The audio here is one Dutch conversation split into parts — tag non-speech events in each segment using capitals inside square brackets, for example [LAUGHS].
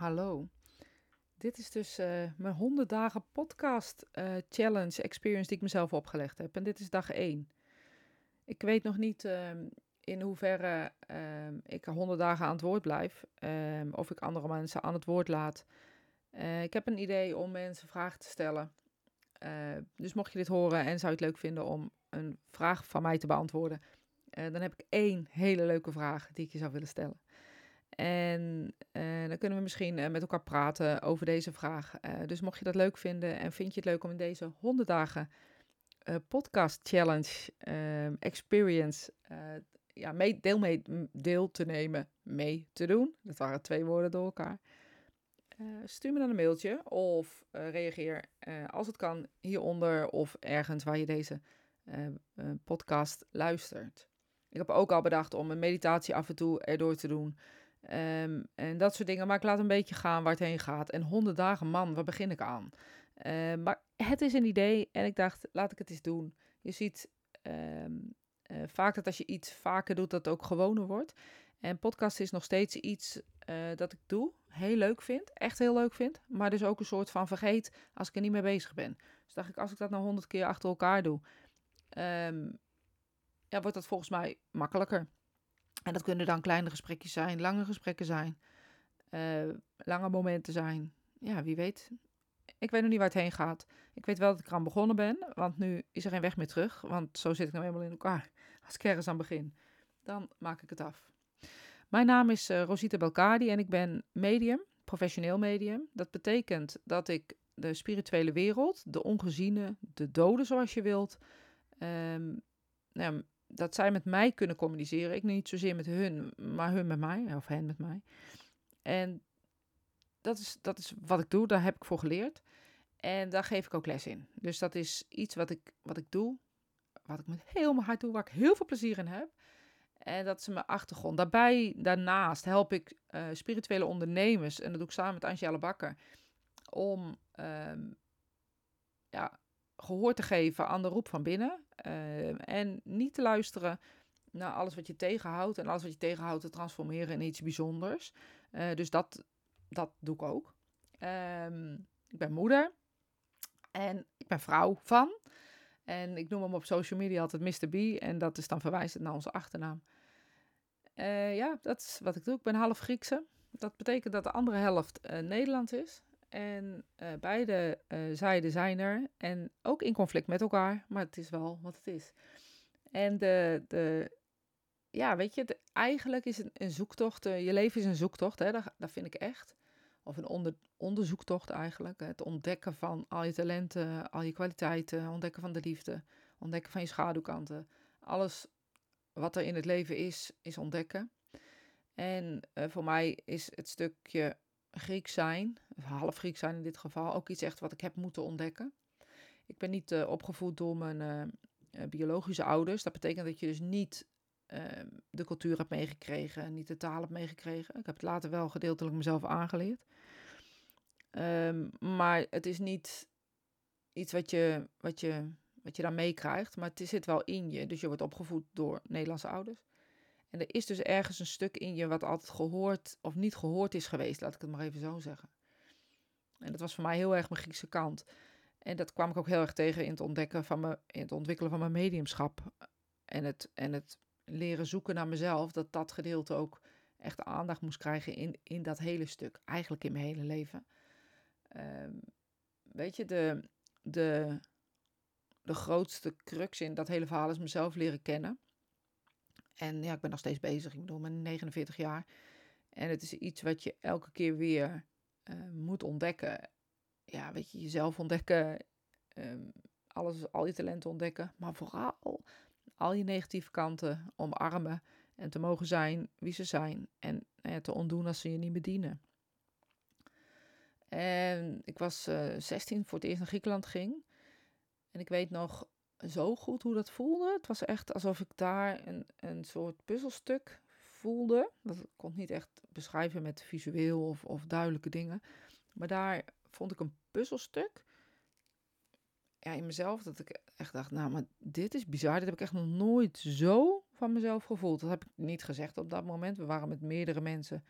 hallo. Dit is dus uh, mijn 100 dagen podcast uh, challenge experience die ik mezelf opgelegd heb. En dit is dag 1. Ik weet nog niet uh, in hoeverre ehm, ik 100 dagen aan het woord blijf. Ehm, of ik andere mensen aan het woord laat. Eh, ik heb een idee om mensen vragen te stellen. dus mocht je dit horen en zou je het leuk vinden om een vraag van mij te beantwoorden. dan heb ik één hele leuke vraag die ik je zou willen stellen. En uh, dan kunnen we misschien uh, met elkaar praten over deze vraag. Uh, dus mocht je dat leuk vinden en vind je het leuk om in deze 100 dagen podcast challenge ehm, experience ja, mee, deel, mee, deel te nemen, mee te doen. Dat waren twee woorden door elkaar. stuur me dan een mailtje of reageer als het kan hieronder of ergens waar je deze podcast luistert. Ik heb ook al bedacht om een meditatie af en toe erdoor te doen. Um, en dat soort dingen. Maar ik laat een beetje gaan waar het heen gaat. En honderd dagen, man, waar begin ik aan? Uh, maar het is een idee en ik dacht, laat ik het eens doen. Je ziet um, uh, vaak dat als je iets vaker doet, dat het ook gewoner wordt. En podcast is nog steeds iets uh, dat ik doe, heel leuk vind, echt heel leuk vind. Maar dus ook een soort van vergeet als ik er niet mee bezig ben. Dus dacht ik, als ik dat nou honderd keer achter elkaar doe, ja, wordt dat volgens mij makkelijker. En dat kunnen dan kleine gesprekjes zijn, lange gesprekken zijn, uh, lange momenten zijn. Ja, wie weet. Ik weet nog niet waar het heen gaat. Ik weet wel dat ik eraan begonnen ben, want nu is er geen weg meer terug. Want zo zit ik nou helemaal in elkaar. Als ik ergens aan begin, dan maak ik het af. Mijn naam is uh, Rosita Belkadi en ik ben medium, professioneel medium. Dat betekent dat ik de spirituele wereld, de ongeziene, de doden zoals je wilt, um, nou, dat zij met mij kunnen communiceren. Ik niet zozeer met hun, maar hun met mij, of hen met mij. En dat is, dat is wat ik doe, daar heb ik voor geleerd. En daar geef ik ook les in. Dus dat is iets wat ik, wat ik doe, wat ik met heel mijn hart doe, waar ik heel veel plezier in heb. En dat is mijn achtergrond. Daarbij, daarnaast help ik uh, spirituele ondernemers, en dat doe ik samen met Angela Bakker, om um, ja, gehoor te geven aan de roep van binnen. Uh, en niet te luisteren naar alles wat je tegenhoudt. En alles wat je tegenhoudt te transformeren in iets bijzonders. Uh, dus dat, dat doe ik ook. Um, ik ben moeder. En ik ben vrouw van. En ik noem hem op social media altijd Mr. B. En dat is dan verwijzend naar onze achternaam. Uh, ja, dat is wat ik doe. Ik ben half Griekse. Dat betekent dat de andere helft uh, Nederlands is. En uh, beide uh, zijden zijn er. En ook in conflict met elkaar. Maar het is wel wat het is. En de, de ja, weet je, eigenlijk is een zoektocht. Uh, je leven is een zoektocht, hè, dat, dat vind ik echt. Of een onder, onderzoektocht eigenlijk. Het ontdekken van al je talenten, al je kwaliteiten. Ontdekken van de liefde. Ontdekken van je schaduwkanten. Alles wat er in het leven is, is ontdekken. En voor mij is het stukje Grieks zijn, half Grieks zijn in dit geval, ook iets echt wat ik heb moeten ontdekken. Ik ben niet uh, opgevoed door mijn uh, biologische ouders. Dat betekent dat je dus niet uh, de cultuur hebt meegekregen, niet de taal hebt meegekregen. Ik heb het later wel gedeeltelijk mezelf aangeleerd. Um, maar het is niet iets wat je, wat je, wat je dan meekrijgt, maar het zit wel in je. Dus je wordt opgevoed door Nederlandse ouders. En er is dus ergens een stuk in je wat altijd gehoord of niet gehoord is geweest, laat ik het maar even zo zeggen. En dat was voor mij heel erg mijn Griekse kant. En dat kwam ik ook heel erg tegen in het ontdekken van mijn, in het ontwikkelen van mijn mediumschap. En het, en het leren zoeken naar mezelf, dat dat gedeelte ook echt aandacht moest krijgen in, in dat hele stuk. Eigenlijk in mijn hele leven. Um, weet je, de, de, de grootste crux in dat hele verhaal is mezelf leren kennen. En ja, ik ben nog steeds bezig. Ik bedoel, ben 49 jaar. En het is iets wat je elke keer weer uh, moet ontdekken. Ja, weet je, jezelf ontdekken. Um, alles, al je talenten ontdekken. Maar vooral al je negatieve kanten omarmen. En te mogen zijn wie ze zijn. En nou te ontdoen als ze je niet bedienen. En ik was uh, eh, 16 voor het eerst naar Griekenland ging. En ik weet nog, zo goed hoe dat voelde. Het was echt alsof ik daar een, een soort puzzelstuk voelde. Dat kon ik niet echt beschrijven met visueel of, of duidelijke dingen. Maar daar vond ik een puzzelstuk ja, in mezelf dat ik echt dacht, nou, maar dit is bizar. Dit heb ik echt nog nooit zo van mezelf gevoeld. Dat heb ik niet gezegd op dat moment. We waren met meerdere mensen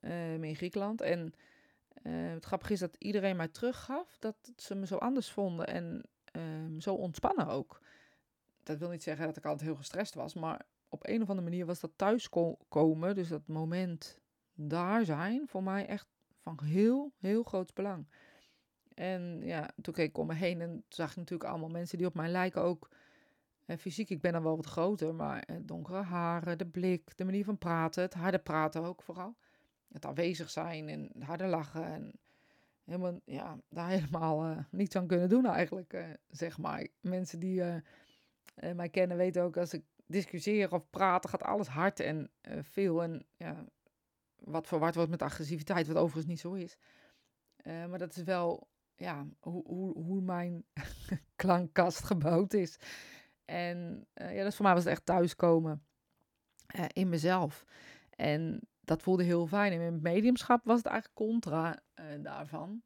ehm, in Griekenland. En uh, het grappige is dat iedereen mij teruggaf dat ze me zo anders vonden en um, zo ontspannen ook. Dat wil niet zeggen dat ik altijd heel gestrest was, maar op een of andere manier was dat thuiskomen, dus dat moment daar zijn, voor mij echt van heel, heel groot belang. En ja, toen keek ik om me heen en zag ik natuurlijk allemaal mensen die op mij lijken ook. En fysiek, ik ben dan wel wat groter, maar eh, donkere haren, de blik, de manier van praten, het harde praten ook vooral. Het aanwezig zijn en harde lachen en helemaal, ja, daar [LAUGHS] helemaal uh, niets aan kunnen doen eigenlijk, uh, zeg maar. Mensen die uh, mij kennen weten ook, als ik discussieer of praat, gaat alles hard en veel. En ja, wat verward wordt met agressiviteit, wat overigens niet zo is. maar dat is wel ja, hoe, hoe, hoe mijn [LAUGHS] klankkast gebouwd is. En ja, dus voor mij was het echt thuiskomen in mezelf. En dat voelde heel fijn. In mijn mediumschap was het eigenlijk contra uh, daarvan.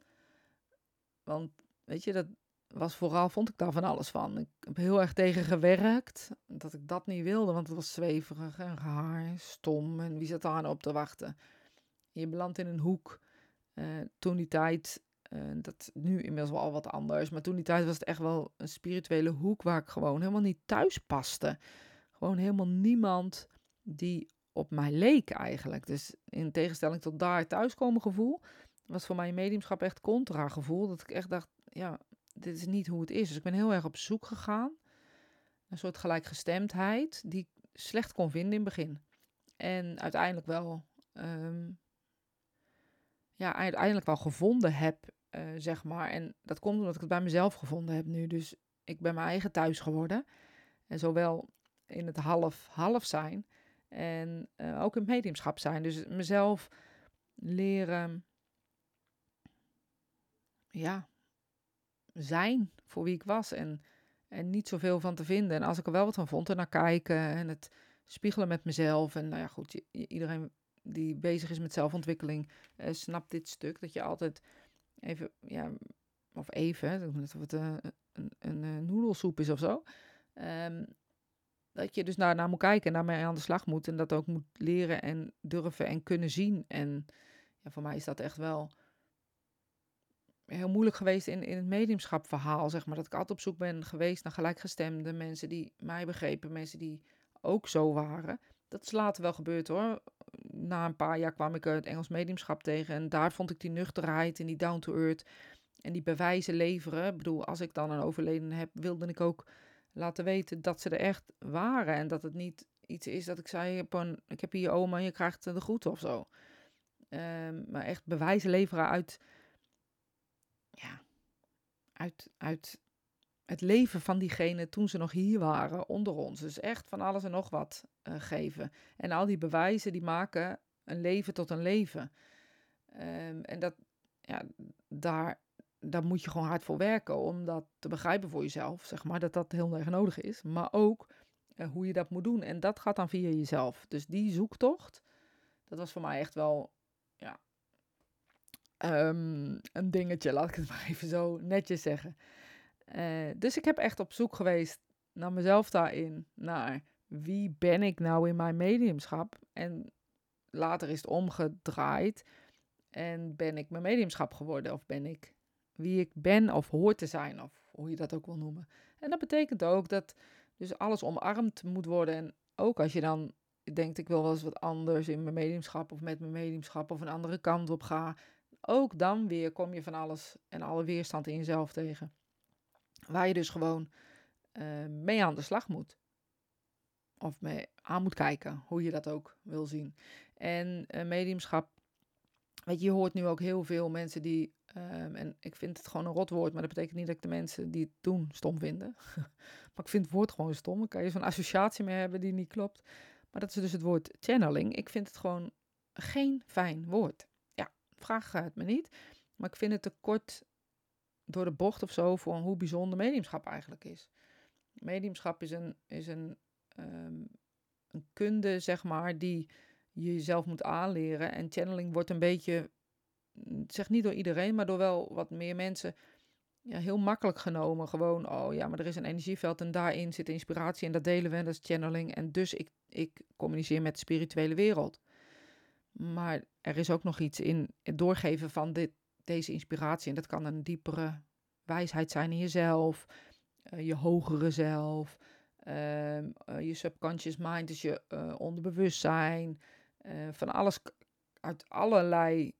Want weet je, dat was vooral, vond ik daar van alles van. Ik heb heel erg tegen gewerkt dat ik dat niet wilde, want het was zweverig en raar, stom. En wie zat daar nou op te wachten? Je belandt in een hoek. toen die tijd uh, dat nu inmiddels wel al wat anders. Maar toen die tijd was het echt wel een spirituele hoek waar ik gewoon helemaal niet thuis paste. Gewoon helemaal niemand die op mij leek eigenlijk. Dus in tegenstelling tot daar thuiskomen gevoel, was voor mij mediumschap echt contra gevoel. Dat ik echt dacht, ja, dit is niet hoe het is. Dus ik ben heel erg op zoek gegaan. Een soort gelijkgestemdheid die ik slecht kon vinden in het begin. En uiteindelijk wel, um, ja, uiteindelijk wel gevonden heb uh, zeg maar. En dat komt omdat ik het bij mezelf gevonden heb nu. Dus ik ben mijn eigen thuis geworden. En zowel in het half-half zijn en uh, ook in het mediumschap zijn. Dus mezelf leren, ja, zijn voor wie ik was. En, en niet zoveel van te vinden. En als ik er wel wat van vond, er naar kijken en het spiegelen met mezelf. En nou ja, goed, iedereen die bezig is met zelfontwikkeling uh, snapt dit stuk. Dat je altijd even, ja, of even, net of het uh, een, een, een, noedelsoep is of zo. Um, dat je dus naar, naar moet kijken en daarmee aan de slag moet. En dat ook moet leren en durven en kunnen zien. En ja, voor mij is dat echt wel heel moeilijk geweest in, in het mediumschap verhaal, zeg maar. Dat ik altijd op zoek ben geweest naar gelijkgestemde mensen die mij begrepen, mensen die ook zo waren. Dat is later wel gebeurd hoor na een paar jaar kwam ik het Engels mediumschap tegen. En daar vond ik die nuchterheid en die down to earth en die bewijzen leveren. Ik bedoel, als ik dan een overleden heb, wilde ik ook laten weten dat ze er echt waren. En dat het niet iets is dat ik zei, ik heb hier oma en je krijgt de groeten of zo. Um, maar echt bewijzen leveren uit, ja, uit, uit het leven van diegene toen ze nog hier waren, onder ons. Dus echt van alles en nog wat uh, geven. En al die bewijzen die maken een leven tot een leven. Um, en dat, ja, daar, daar moet je gewoon hard voor werken om dat te begrijpen voor jezelf, zeg maar, dat dat heel erg nodig is. Maar ook uh, hoe je dat moet doen. En dat gaat dan via jezelf. Dus die zoektocht, dat was voor mij echt wel, ja, um, een dingetje, laat ik het [LAUGHS] maar even zo netjes zeggen. Uh, dus ik heb echt op zoek geweest naar mezelf daarin, naar wie ben ik nou in mijn mediumschap? En later is het omgedraaid en ben ik mijn mediumschap geworden of ben ik wie ik ben of hoor te zijn of hoe je dat ook wil noemen. En dat betekent ook dat dus alles omarmd moet worden en ook als je dan denkt ik wil wel eens wat anders in mijn mediumschap of met mijn mediumschap of een andere kant op ga, ook dan weer kom je van alles en alle weerstand in jezelf tegen. Waar je dus gewoon uh, mee aan de slag moet. Of mee aan moet kijken, hoe je dat ook wil zien. En uh, mediumschap, weet je, je hoort nu ook heel veel mensen die, um, en ik vind het gewoon een rotwoord, maar dat betekent niet dat ik de mensen die het doen stom vinden. [LAUGHS] maar ik vind het woord gewoon stom. Dan kan je zo'n associatie mee hebben die niet klopt. Maar dat is dus het woord channeling. Ik vind het gewoon geen fijn woord. Ja, vraag het me niet. Maar ik vind het te kort door de bocht of zo voor hoe bijzonder mediumschap eigenlijk is. Mediumschap is een, is een, um, een kunde, zeg maar, die je jezelf moet aanleren. En channeling wordt een beetje, zeg niet door iedereen, maar door wel wat meer mensen, ja, heel makkelijk genomen. Gewoon, oh ja, maar er is een energieveld en daarin zit inspiratie en dat delen we en dat is channeling. En dus ik, ik communiceer met de spirituele wereld. Maar er is ook nog iets in het doorgeven van dit, deze inspiratie. En dat kan een diepere wijsheid zijn in jezelf, uh, je hogere zelf, uh, uh, je subconscious mind, dus je onderbewustzijn. van alles, uit allerlei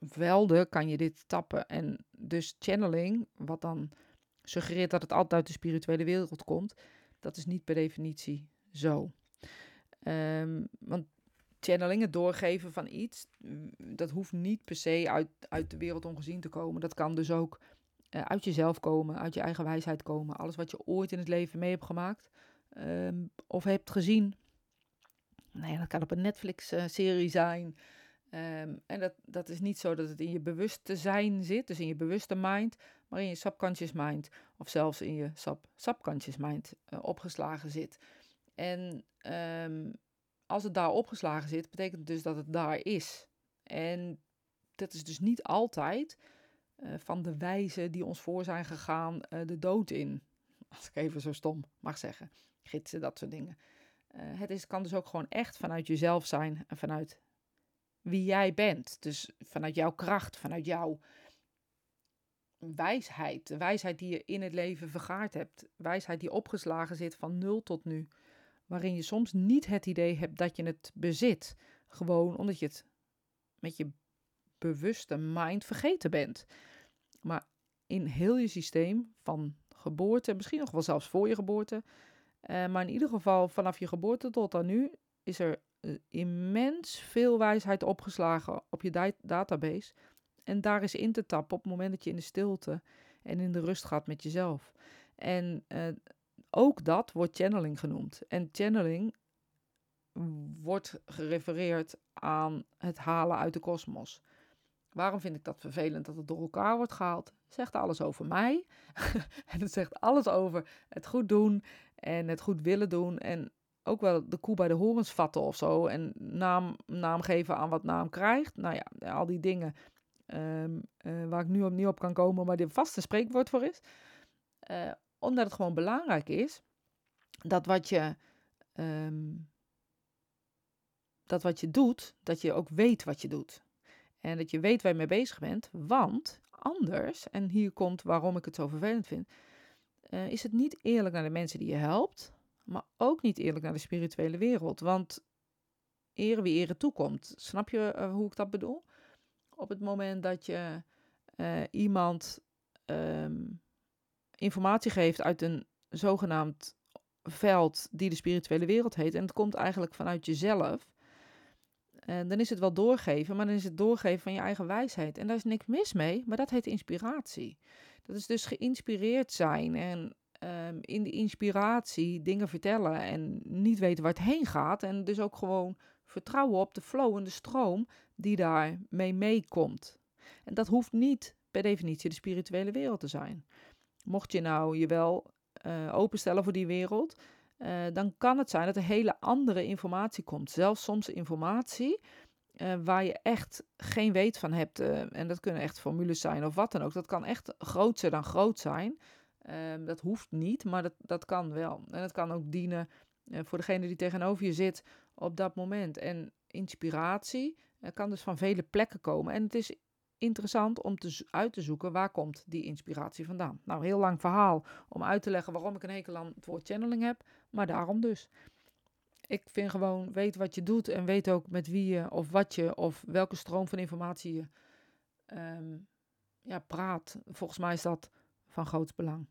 velden kan je dit tappen. En dus channeling, wat dan suggereert dat het altijd uit de spirituele wereld komt, dat is niet per definitie zo. Um, want channeling, het doorgeven van iets, dat hoeft niet per se uit, uit de wereld ongezien te komen. Dat kan dus ook uh, uit jezelf komen, uit je eigen wijsheid komen. Alles wat je ooit in het leven mee hebt gemaakt um, of hebt gezien. Nee, dat kan op een Netflix-serie uh, zijn. Um, en dat, dat is niet zo dat het in je bewuste zijn zit, dus in je bewuste mind, maar in je subconscious mind of zelfs in je sub subconscious mind uh, opgeslagen zit. En um, als het daar opgeslagen zit, betekent het dus dat het daar is. En dat is dus niet altijd uh, van de wijze die ons voor zijn gegaan uh, de dood in. Als ik even zo stom mag zeggen. Gidsen, dat soort dingen. Het is, kan dus ook gewoon echt vanuit jezelf zijn en vanuit wie jij bent. Dus vanuit jouw kracht, vanuit jouw wijsheid. De wijsheid die je in het leven vergaard hebt. Wijsheid die opgeslagen zit van nul tot nu waarin je soms niet het idee hebt dat je het bezit. Gewoon omdat je het met je bewuste mind vergeten bent. Maar in heel je systeem van geboorte, misschien nog wel zelfs voor je geboorte, uh, maar in ieder geval vanaf je geboorte tot aan nu, is er immens veel wijsheid opgeslagen op je database. En daar is in te tappen op het moment dat je in de stilte en in de rust gaat met jezelf. En uh, ook dat wordt channeling genoemd. En channeling wordt gerefereerd aan het halen uit de kosmos. Waarom vind ik dat vervelend dat het door elkaar wordt gehaald? Zegt alles over mij. [LAUGHS] en het zegt alles over het goed doen en het goed willen doen. En ook wel de koe bij de horens vatten of zo. En naam, naam geven aan wat naam krijgt. Nou ja, al die dingen um, uh, waar ik nu opnieuw op kan komen, maar die vast een spreekwoord voor is. Uh, omdat het gewoon belangrijk is dat wat je, um, dat wat je doet, dat je ook weet wat je doet. En dat je weet waar je mee bezig bent, want anders, en hier komt waarom ik het zo vervelend vind, uh, is het niet eerlijk naar de mensen die je helpt, maar ook niet eerlijk naar de spirituele wereld. Want ere wie ere toekomt. Snap je uh, hoe ik dat bedoel? Op het moment dat je uh, iemand um, informatie geeft uit een zogenaamd veld die de spirituele wereld heet. En het komt eigenlijk vanuit jezelf. En dan is het wel doorgeven, maar dan is het doorgeven van je eigen wijsheid. En daar is niks mis mee, maar dat heet inspiratie. Dat is dus geïnspireerd zijn en um, in de inspiratie dingen vertellen en niet weten waar het heen gaat. En dus ook gewoon vertrouwen op de flow en de stroom die daarmee meekomt. En dat hoeft niet per definitie de spirituele wereld te zijn. Mocht je nou je wel uh, openstellen voor die wereld, uh, dan kan het zijn dat er hele andere informatie komt. Zelfs soms informatie uh, waar je echt geen weet van hebt. en dat kunnen echt formules zijn of wat dan ook. Dat kan echt groter dan groot zijn. Ehm, dat hoeft niet, maar dat, dat kan wel. En het kan ook dienen voor degene die tegenover je zit op dat moment. En inspiratie kan dus van vele plekken komen. En het is interessant om te, uit te zoeken waar komt die inspiratie vandaan. Nou, heel lang verhaal om uit te leggen waarom ik een hekel aan woord channeling heb, maar daarom dus. Ik vind gewoon, weet wat je doet en weet ook met wie je of wat je of welke stroom van informatie je um, ja, praat. Volgens mij is dat van groot belang.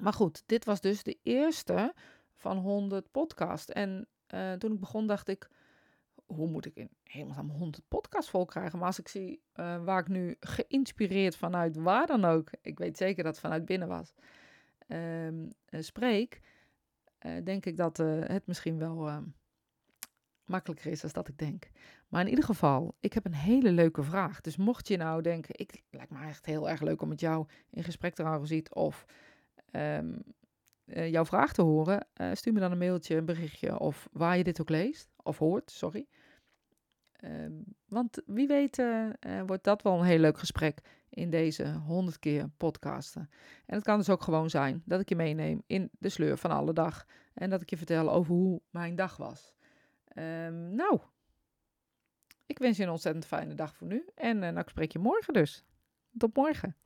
Maar goed, dit was dus de eerste van 100 podcasts. En uh, toen ik begon dacht ik, hoe moet ik in helemaal 100 podcasts vol krijgen? Maar als ik zie uh, waar ik nu geïnspireerd vanuit waar dan ook, ik weet zeker dat het vanuit binnen was, uh, spreek, denk ik dat het misschien wel ehm, makkelijker is dan dat ik denk. Maar in ieder geval, ik heb een hele leuke vraag. Dus mocht je nou denken, ik lijkt me echt heel erg leuk om met jou in gesprek te gaan ziet of um, jouw vraag te horen, stuur me dan een mailtje, een berichtje of waar je dit ook leest of hoort, sorry. Ehm, want wie weet uh, wordt dat wel een heel leuk gesprek in deze honderd keer podcasten. En het kan dus ook gewoon zijn dat ik je meeneem in de sleur van alle dag. En dat ik je vertel over hoe mijn dag was. Um, nou, wens je een ontzettend fijne dag voor nu. En nou, ik spreek je morgen dus. Tot morgen.